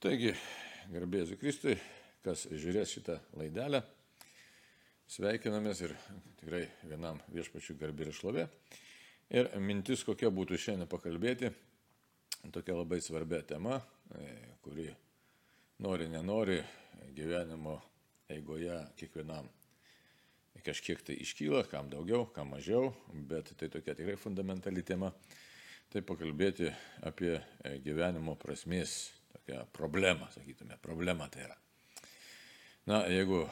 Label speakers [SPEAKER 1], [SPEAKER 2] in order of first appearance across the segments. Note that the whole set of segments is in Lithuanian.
[SPEAKER 1] Taigi, garbėsiu Kristui, kas žiūrės šitą laidelę, sveikinamės ir tikrai vienam viešpačių garbė ir šlovė. Ir mintis, kokia būtų šiandien pakalbėti, tokia labai svarbia tema, e, kuri nori, nenori gyvenimo eigoje kiekvienam kažkiek tai iškyla, kam daugiau, kam mažiau, bet tai tokia tikrai fundamentali tema. Tai pakalbėti apie gyvenimo prasmės tokia problema, sakytume, problema tai yra. Na, jeigu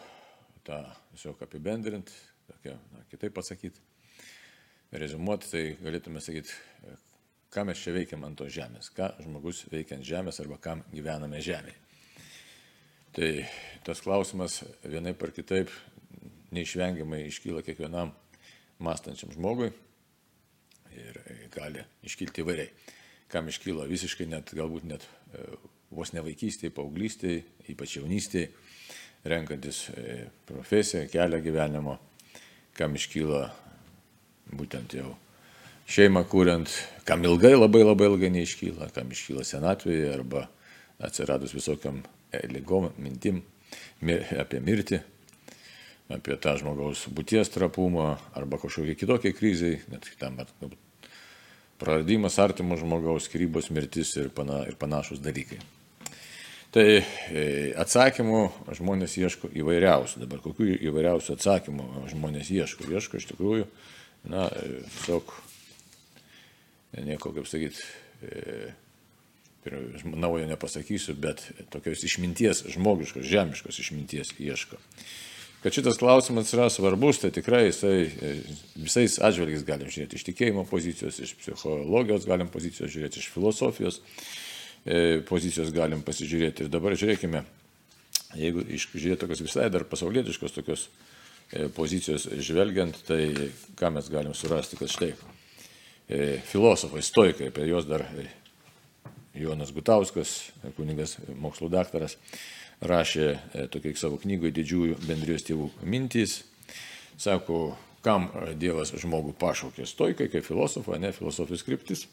[SPEAKER 1] tą tiesiog apibendrint, tokia, na, kitaip pasakyti, rezumuoti, tai galėtume sakyti, ką mes čia veikiam ant tos žemės, ką žmogus veikia ant žemės arba kam gyvename žemėje. Tai tas klausimas vienai par kitaip neišvengiamai iškyla kiekvienam mąstančiam žmogui ir gali iškilti įvairiai. Kam iškyla visiškai net, galbūt net vos ne vaikystėje, paauglystėje, ypač jaunystėje, renkantis e, profesiją, kelią gyvenimo, kam iškyla būtent jau šeimą kuriant, kam ilgai, labai labai ilgai neiškyla, kam iškyla senatvėje arba atsiradus visokiam e, lygom, mintim apie mirtį, apie tą žmogaus būties trapumą arba kažkokie kitokie kryžiai, net tam praradimas artimo žmogaus, skirybos, mirtis ir, pana, ir panašus dalykai. Tai e, atsakymų žmonės ieško įvairiausių. Dabar kokių įvairiausių atsakymų žmonės ieško? Ieško iš tikrųjų, na, e, tiesiog, nieko kaip sakyti, e, naujo nepasakysiu, bet tokios išminties, žmogiškos, žemiškos išminties ieško. Kad šitas klausimas yra svarbus, tai tikrai jisai visais atžvelgiais galim žiūrėti iš tikėjimo pozicijos, iš psichologijos galim pozicijos žiūrėti, iš filosofijos E, pozicijos galim pasižiūrėti. Ir dabar žiūrėkime, jeigu žiūrėti tokios visai dar pasaulietiškos tokios e, pozicijos žvelgiant, tai ką mes galim surasti, kad štai e, filosofai, stoikai, apie juos dar Jonas Gutauskas, kuningas mokslo daktaras, rašė tokiai savo knygoje didžiųjų bendrijos tėvų mintys. Sako, kam Dievas žmogų pašaukė stoikai, kaip filosofą, ne filosofijos kryptis.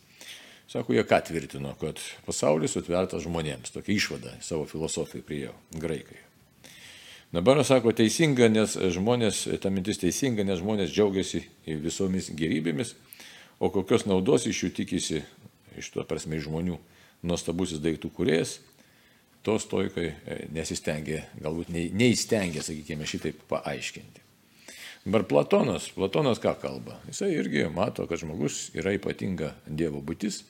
[SPEAKER 1] Sako, jie ką tvirtino, kad pasaulis atvertas žmonėms. Tokia išvada savo filosofijai priejo graikai. Dabar sako teisinga, nes žmonės, ta mintis teisinga, nes žmonės džiaugiasi visomis gerybėmis, o kokios naudos iš jų tikisi, iš to prasme žmonių, nuostabusis daiktų kuriejas, to stoikai e, nesistengė, galbūt neįstengė, sakykime, šitaip paaiškinti. Dabar Platonas, Platonas ką kalba? Jisai irgi mato, kad žmogus yra ypatinga Dievo būtis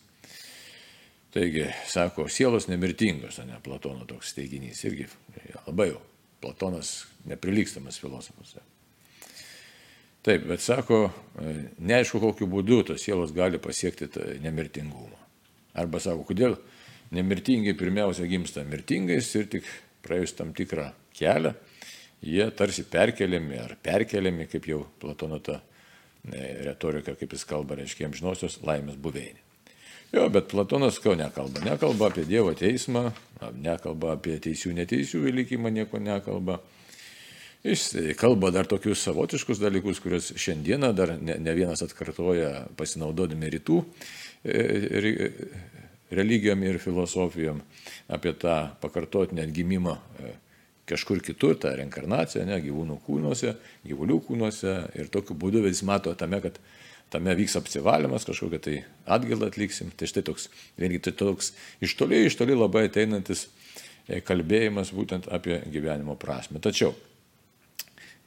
[SPEAKER 1] Taigi, sako, sielos nemirtingos, ne Platono toks teiginys, irgi labai jau Platonas neprilykstamas filosofas. Taip, bet sako, neaišku, kokiu būdu tos sielos gali pasiekti nemirtingumą. Arba sako, kodėl nemirtingai pirmiausia gimsta mirtingais ir tik praėjus tam tikrą kelią, jie tarsi perkeliami ar perkeliami, kaip jau Platono ta e, retorika, kaip jis kalba, reiškia, amžinosios laimės buveinė. Jo, bet Platonas ko nekalba? Nekalba apie Dievo teismą, nekalba apie teisių neteisių likimą, nieko nekalba. Jis kalba dar tokius savotiškus dalykus, kuriuos šiandieną dar ne, ne vienas atkartoja pasinaudodami rytų e, religijom ir filosofijom apie tą pakartotinę atgimimą e, kažkur kitur, tą reinkarnaciją, ne, gyvūnų kūnuose, gyvulių kūnuose ir tokiu būdu vis mato tame, kad tame vyks apsivalymas, kažkokią tai atgailą atliksim. Tai štai toks, vėlgi tai toks iš toli, iš toli labai ateinantis e, kalbėjimas būtent apie gyvenimo prasme. Tačiau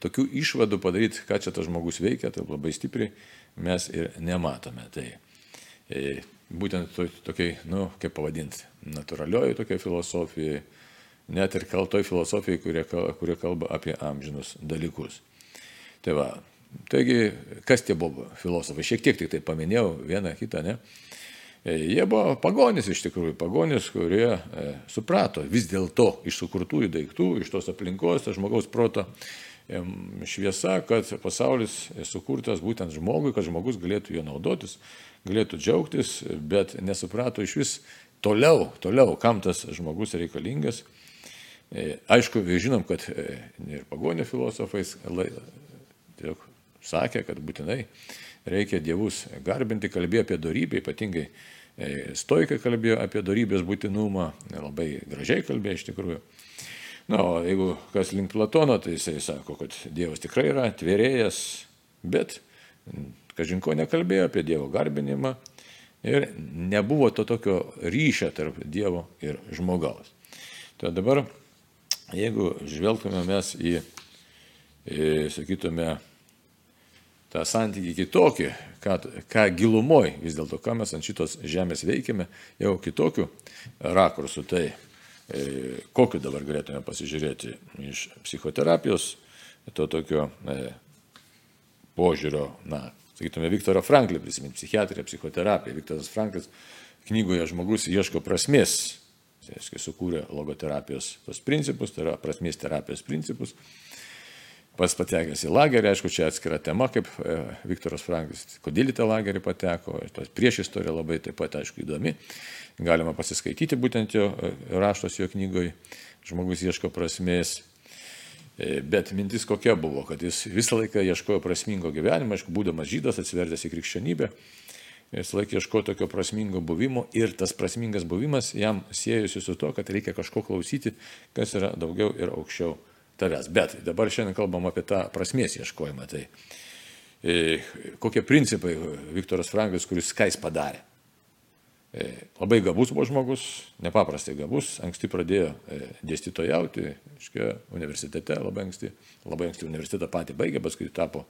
[SPEAKER 1] tokių išvadų padaryti, ką čia tas žmogus veikia, tai labai stipriai mes ir nematome. Tai e, būtent to, tokiai, nu, kaip pavadinti, natūralioji tokia filosofija, net ir kaltoj filosofijai, kurie, kurie kalba apie amžinus dalykus. Tai va, Taigi, kas tie buvo filosofai? Šiek tiek tik tai paminėjau vieną kitą, ne? E, jie buvo pagonis iš tikrųjų, pagonis, kurie e, suprato vis dėlto iš sukurtųjų daiktų, iš tos aplinkos, to žmogaus proto e, šviesa, kad pasaulis sukurtas būtent žmogui, kad žmogus galėtų jo naudotis, galėtų džiaugtis, bet nesuprato iš vis toliau, toliau, kam tas žmogus reikalingas. E, aišku, žinom, kad e, ir pagonio filosofais tiesiog sakė, kad būtinai reikia dievus garbinti, kalbėjo apie darybę, ypatingai stoikai kalbėjo apie darybės būtinumą, labai gražiai kalbėjo iš tikrųjų. Na, o jeigu kas link Platono, tai jisai sako, kad Dievas tikrai yra tvėrėjas, bet kažinko nekalbėjo apie Dievo garbinimą ir nebuvo to tokio ryšio tarp Dievo ir žmogaus. Tai dabar, jeigu žvelgtume mes į, į sakytume, tą santykį kitokį, ką, ką gilumoj vis dėlto, ką mes ant šitos žemės veikiame, jau kitokiu rakursu, tai E, kokiu dabar galėtume pasižiūrėti iš psichoterapijos, to tokio e, požiūrio, na, sakytume, Viktoro Franklį prisiminti, psichiatriją, psichoterapiją. Viktoras Franklis knygoje žmogus ieško prasmės, tai reiškia, sukūrė logoterapijos tos principus, tai yra prasmės terapijos principus. Pas patekęs į lagerį, aišku, čia atskira tema, kaip e, Viktoras Franklis, kodėl į tą lagerį pateko, tos prieš istorija labai taip pat, aišku, įdomi galima pasiskaityti būtent jo e, raštos jo knygoje, žmogus ieško prasmės. E, bet mintis kokia buvo, kad jis visą laiką ieškojo prasmingo gyvenimo, aišku, būdamas žydas, atsivertęs į krikščionybę, jis laikė ieškojo tokio prasmingo buvimo ir tas prasmingas buvimas jam siejusi su to, kad reikia kažko klausyti, kas yra daugiau ir aukščiau tavęs. Bet dabar šiandien kalbam apie tą prasmės ieškojimą. Tai e, kokie principai Viktoras Franklis, kuris ką jis padarė. E, labai gabus buvo žmogus, nepaprastai gabus, anksti pradėjo e, dėstytojauti, iškia, universitete, labai anksti, labai anksti universitetą patį baigė, paskui tapo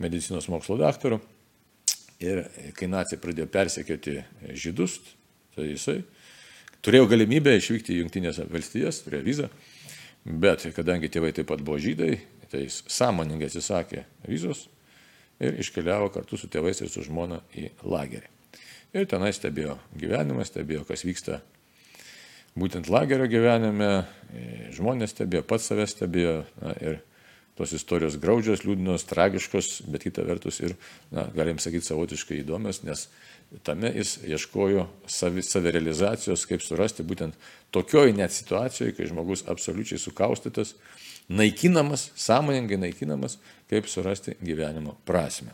[SPEAKER 1] medicinos mokslo daktaru. Ir kai nacija pradėjo persekioti žydus, tai jisai turėjo galimybę išvykti į Junktinės valstijas, turėjo vizą, bet kadangi tėvai taip pat buvo žydai, tai jis sąmoningai atsisakė vizos ir iškeliavo kartu su tėvais ir su žmona į lagerį. Ir tenai stebėjo gyvenimą, stebėjo, kas vyksta būtent lagerio gyvenime, žmonės stebėjo, pats save stebėjo na, ir tos istorijos graudžios, liūdnos, tragiškos, bet kita vertus ir, na, galim sakyti, savotiškai įdomios, nes tame jis ieškojo savi, savirealizacijos, kaip surasti būtent tokioj net situacijoje, kai žmogus absoliučiai sukaustytas, naikinamas, sąmoningai naikinamas, kaip surasti gyvenimo prasme.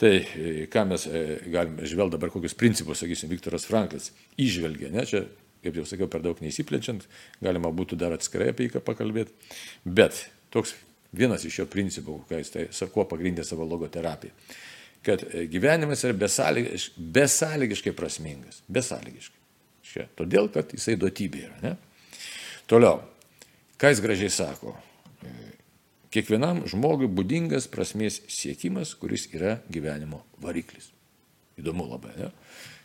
[SPEAKER 1] Tai e, ką mes e, galime žvelgti dabar, kokius principus, sakysim, Viktoras Franklis išvelgia, ne, čia, kaip jau sakiau, per daug neįsiplečiant, galima būtų dar atskirai apie jį pakalbėti, bet toks vienas iš jo principų, ką jis tai, kuo pagrindė savo logoterapiją, kad e, gyvenimas yra besąlygiškai, besąlygiškai prasmingas, besąlygiškai. Šia, todėl, kad jisai duotybė yra. Ne? Toliau, ką jis gražiai sako, Kiekvienam žmogui būdingas prasmės siekimas, kuris yra gyvenimo variklis. Įdomu labai, ne?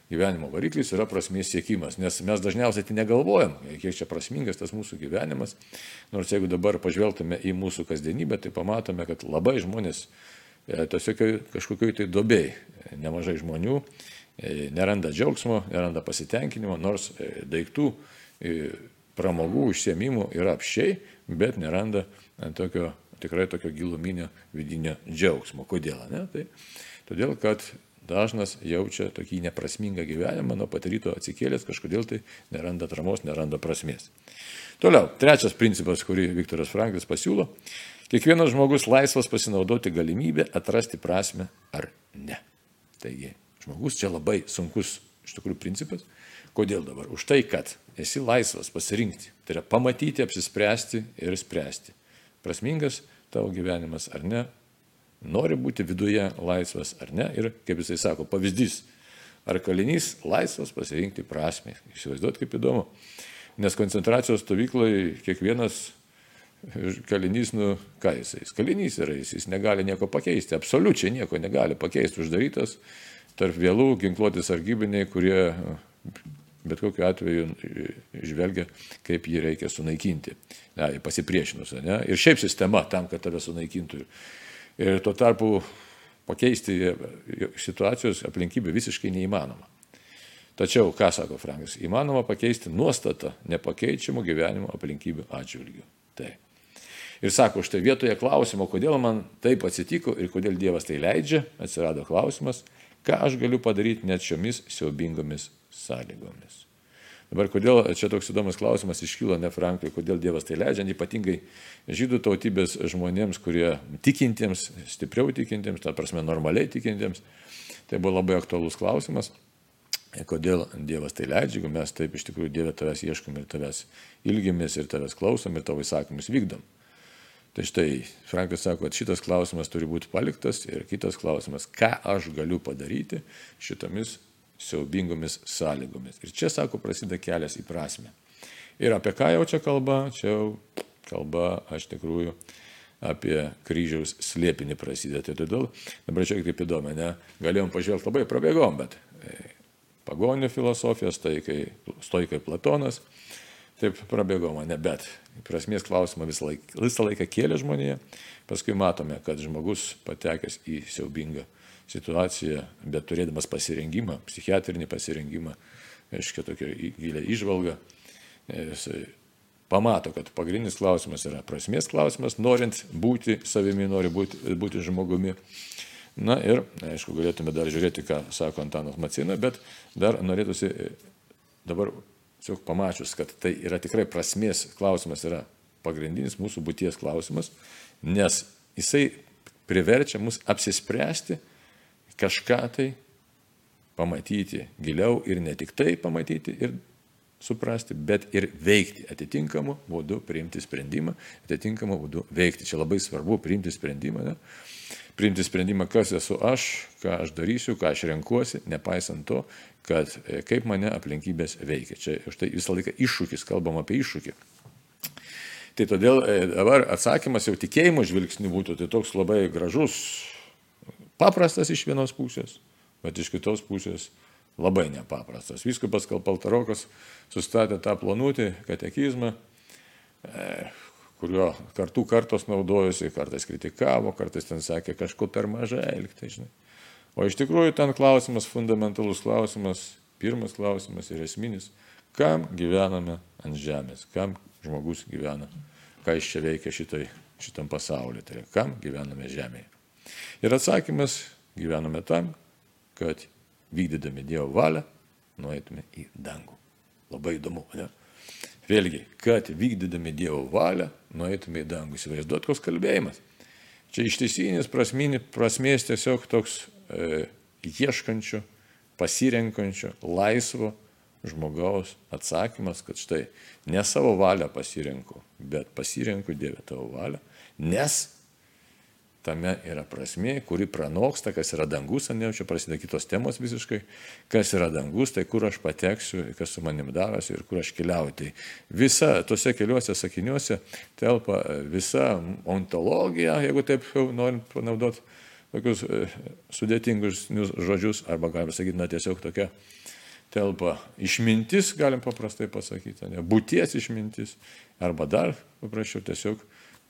[SPEAKER 1] Gyvenimo variklis yra prasmės siekimas, nes mes dažniausiai tai negalvojam, kiek čia prasmingas tas mūsų gyvenimas. Nors jeigu dabar pažvelgtume į mūsų kasdienybę, tai pamatome, kad labai žmonės e, tiesiog kažkokioj tai dobei, nemažai žmonių e, neranda džiaugsmo, neranda pasitenkinimo, nors e, daiktų, pramogų, užsiemimų yra apšiai, bet neranda tokio tikrai tokio giluminio vidinio džiaugsmo. Kodėl? Ne? Tai todėl, kad dažnas jaučia tokį neprasmingą gyvenimą, nuo pat ryto atsikėlęs kažkodėl tai neranda atramos, neranda prasmės. Toliau, trečias principas, kurį Viktoras Franklis pasiūlo. Kiekvienas žmogus laisvas pasinaudoti galimybę atrasti prasme ar ne. Taigi, žmogus čia labai sunkus iš tikrųjų principas. Kodėl dabar? Už tai, kad esi laisvas pasirinkti. Tai yra pamatyti, apsispręsti ir spręsti prasmingas tavo gyvenimas ar ne, nori būti viduje laisvas ar ne. Ir kaip jisai sako, pavyzdys, ar kalinys laisvas pasirinkti prasme. Įsivaizduot kaip įdomu. Nes koncentracijos stovykloje kiekvienas kalinys, nu ką jisai, kalinys yra, jis, jis negali nieko pakeisti, absoliučiai nieko negali pakeisti, uždarytas tarp vėlų ginkluoti sargybiniai, kurie bet kokiu atveju žvelgia, kaip jį reikia sunaikinti, ne, pasipriešinus. Ne? Ir šiaip sistema tam, kad tave sunaikintų. Ir tuo tarpu pakeisti situacijos aplinkybę visiškai neįmanoma. Tačiau, ką sako Frankas, įmanoma pakeisti nuostatą nepakeičiamų gyvenimo aplinkybių atžvilgių. Tai. Ir sako, štai vietoje klausimo, kodėl man taip atsitiko ir kodėl Dievas tai leidžia, atsirado klausimas, ką aš galiu padaryti net šiomis siaubingomis sąlygomis. Dabar kodėl čia toks įdomus klausimas iškyla ne Franklui, kodėl Dievas tai leidžia, ypatingai žydų tautybės žmonėms, kurie tikintiems, stipriau tikintiems, ta prasme normaliai tikintiems, tai buvo labai aktualus klausimas. kodėl Dievas tai leidžia, jeigu mes taip iš tikrųjų Dievę tavęs ieškom ir tavęs ilgimės ir tavęs klausom ir tavo įsakymus vykdom. Tai štai Frankas sako, kad šitas klausimas turi būti paliktas ir kitas klausimas, ką aš galiu padaryti šitomis siaubingomis sąlygomis. Ir čia, sako, prasideda kelias į prasme. Ir apie ką jau čia kalba? Čia jau kalba, aš tikrųjų, apie kryžiaus slėpinį prasideda. Tai todėl, dabar čia kaip įdomu, ne, galėjom pažvelgti labai prabėgom, bet e, pagonių filosofijos, tai kai stoikai Platonas, taip prabėgo mane, bet prasmės klausimą visą laiką, visą laiką kėlė žmonėje, paskui matome, kad žmogus patekęs į siaubingą situaciją, bet turėdamas pasirengimą, psichiatrinį pasirengimą, aiškiai tokia gilę išvalgą, jisai pamato, kad pagrindinis klausimas yra prasmės klausimas, norint būti savimi, nori būti, būti žmogumi. Na ir, aišku, galėtume dar žiūrėti, ką sako Antanas Macina, bet dar norėtųsi dabar, tiesiog pamačius, kad tai yra tikrai prasmės klausimas, yra pagrindinis mūsų būties klausimas, nes jisai priverčia mus apsispręsti kažką tai pamatyti giliau ir ne tik tai pamatyti ir suprasti, bet ir veikti atitinkamu būdu, priimti sprendimą, atitinkamu būdu veikti. Čia labai svarbu priimti sprendimą. Ne? priimti sprendimą, kas esu aš, ką aš darysiu, ką aš renkuosi, nepaisant to, kad e, kaip mane aplinkybės veikia. Čia štai visą laiką iššūkis, kalbam apie iššūkį. Tai todėl e, dabar atsakymas jau tikėjimo žvilgsnių būtų tai toks labai gražus, paprastas iš vienos pusės, bet iš kitos pusės labai nepaprastas. Viskupas Kalpaltarokas sustatė tą planutį, katekizmą, e, kurio kartų kartos naudojosi, kartais kritikavo, kartais ten sakė kažko per mažai elgti, žinai. O iš tikrųjų ten klausimas, fundamentalus klausimas, pirmas klausimas ir esminis, kam gyvename ant žemės, kam žmogus gyvena, ką jis čia veikia šitai, šitam pasauliu, tai yra, kam gyvename žemėje. Ir atsakymas, gyvename tam, kad vykdydami Dievo valią, nueitume į dangų. Labai įdomu, ne? Vėlgi, kad vykdydami Dievo valią, nueitume į dangų. Įsivaizduot, koks kalbėjimas. Čia ištisinis prasmės tiesiog toks e, ieškančio, pasirenkančio, laisvo žmogaus atsakymas, kad štai ne savo valią pasirenku, bet pasirenku Dievę tavo valią, nes tame yra prasmė, kuri pranoksta, kas yra dangus, ne, čia prasideda kitos temos visiškai, kas yra dangus, tai kur aš pateksiu, kas su manim darosi ir kur aš keliauju. Tai visa tuose keliuose sakiniuose telpa visa ontologija, jeigu taip jau norim panaudoti tokius e, sudėtingus žodžius, arba galima sakyti, na tiesiog tokia telpa išmintis, galim paprastai pasakyti, ne, būties išmintis, arba dar paprasčiau tiesiog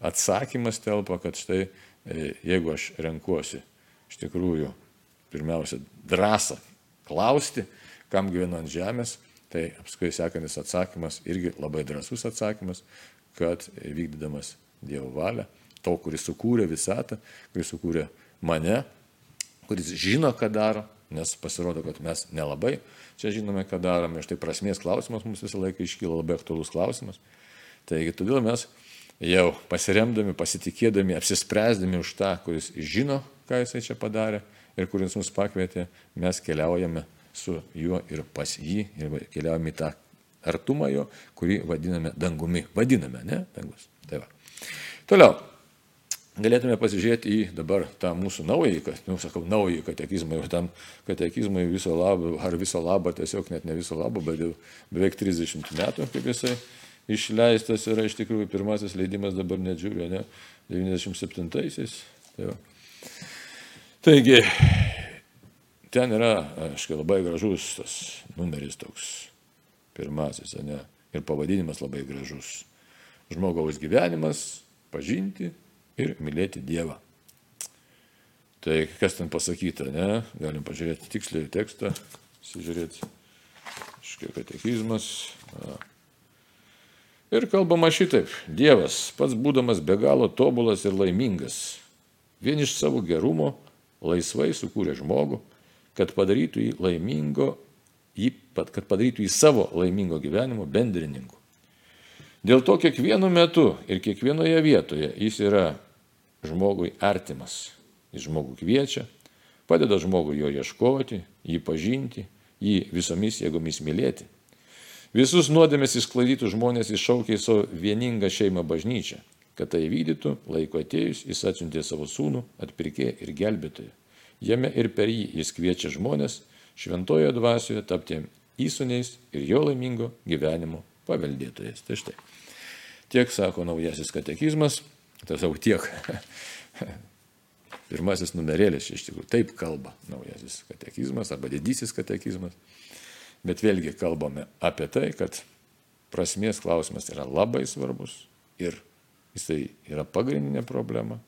[SPEAKER 1] atsakymas telpa, kad štai E, jeigu aš renkuosi iš tikrųjų pirmiausia drąsą klausti, kam gyvenu ant žemės, tai apskui sekantis atsakymas irgi labai drąsus atsakymas, kad vykdydamas Dievo valią, to, kuris sukūrė visatą, kuris sukūrė mane, kuris žino, ką daro, nes pasirodo, kad mes nelabai čia žinome, ką darome, štai prasmės klausimas mums visą laiką iškyla labai aktuolus klausimas. Taigi todėl mes jau pasiremdami, pasitikėdami, apsispręsdami už tą, kuris žino, ką jisai čia padarė ir kuris mus pakvietė, mes keliaujame su juo ir pas jį ir keliaujame į tą artumą jo, kurį vadiname dangumi. Vadiname, ne? Dangus. Tai va. Toliau. Galėtume pasižiūrėti į dabar tą mūsų naująjį, nu, sakau, naująjį katekizmą, jau tam katekizmui viso labo, ar viso labo, tiesiog net ne viso labo, bet jau beveik 30 metų, kaip jisai išleistas yra iš tikrųjų pirmasis leidimas dabar nedžiūriu, ne, 97-aisiais. Tai. Taigi, ten yra, aiškiai, labai gražus tas numeris toks, pirmasis, ne, ir pavadinimas labai gražus. Žmogaus gyvenimas - pažinti ir mylėti Dievą. Tai kas ten pasakyta, ne? Galim pažiūrėti tiksliai tekstą, sižiūrėti. Iškiek katekizmas. A. Ir kalbama šitaip, Dievas, pats būdamas be galo tobulas ir laimingas, vien iš savo gerumo laisvai sukūrė žmogų, kad padarytų jį laimingo, jį, kad padarytų jį savo laimingo gyvenimo bendrininku. Dėl to kiekvienu metu ir kiekvienoje vietoje jis yra žmogui artimas. Jis žmogų kviečia, padeda žmogui jo ieškoti, jį pažinti, jį visomis jėgomis mylėti. Visus nuodėmės įsklaidytų žmonės iššaukė į savo vieningą šeimą bažnyčią. Kad tai vykdytų, laiko atėjus, jis atsiuntė savo sūnų, atpirkė ir gelbėtoją. Jame ir per jį jis kviečia žmonės šventojo dvasioje tapti įsūniais ir jo laimingo gyvenimo paveldėtojais. Tai štai. Tiek sako naujasis katekizmas, tas jau tiek. Pirmasis numerėlis iš tikrųjų taip kalba naujasis katekizmas arba didysis katekizmas. Bet vėlgi kalbame apie tai, kad prasmės klausimas yra labai svarbus ir jisai yra pagrindinė problema,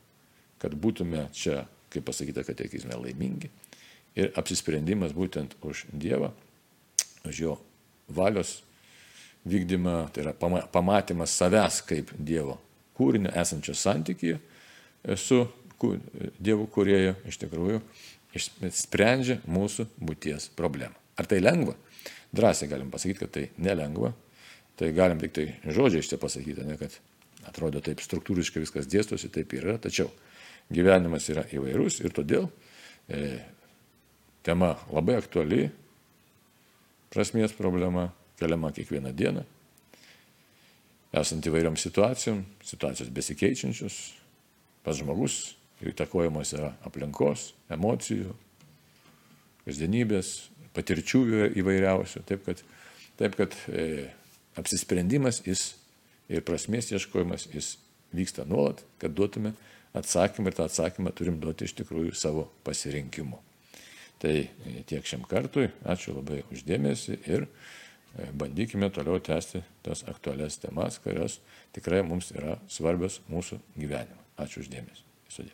[SPEAKER 1] kad būtume čia, kaip pasakyta katekizme, laimingi. Ir apsisprendimas būtent už Dievą, už jo valios vykdymą, tai yra pamatymas savęs kaip Dievo kūrinio esančio santykėje su Dievu kurieju iš tikrųjų sprendžia mūsų būties problemą. Ar tai lengva? Drąsiai galim pasakyti, kad tai nelengva. Tai galim tik tai žodžiai iš čia pasakyti, ne, kad atrodo taip struktūriškai viskas dėstosi, taip yra, tačiau gyvenimas yra įvairus ir todėl e, tema labai aktuali, prasmės problema, keliama kiekvieną dieną, esant įvairiom situacijom, situacijos besikeičiančios, pats žmogus įtakojamas yra aplinkos, emocijų, kasdienybės, patirčių įvairiausių. Taip kad, taip kad e, apsisprendimas jis ir prasmės ieškojimas jis vyksta nuolat, kad duotume atsakymą ir tą atsakymą turim duoti iš tikrųjų savo pasirinkimu. Tai e, tiek šiam kartui, ačiū labai uždėmesi ir E, bandykime toliau tęsti tas aktualias temas, kurios tikrai mums yra svarbios mūsų gyvenime. Ačiū uždėmesi. Sudė.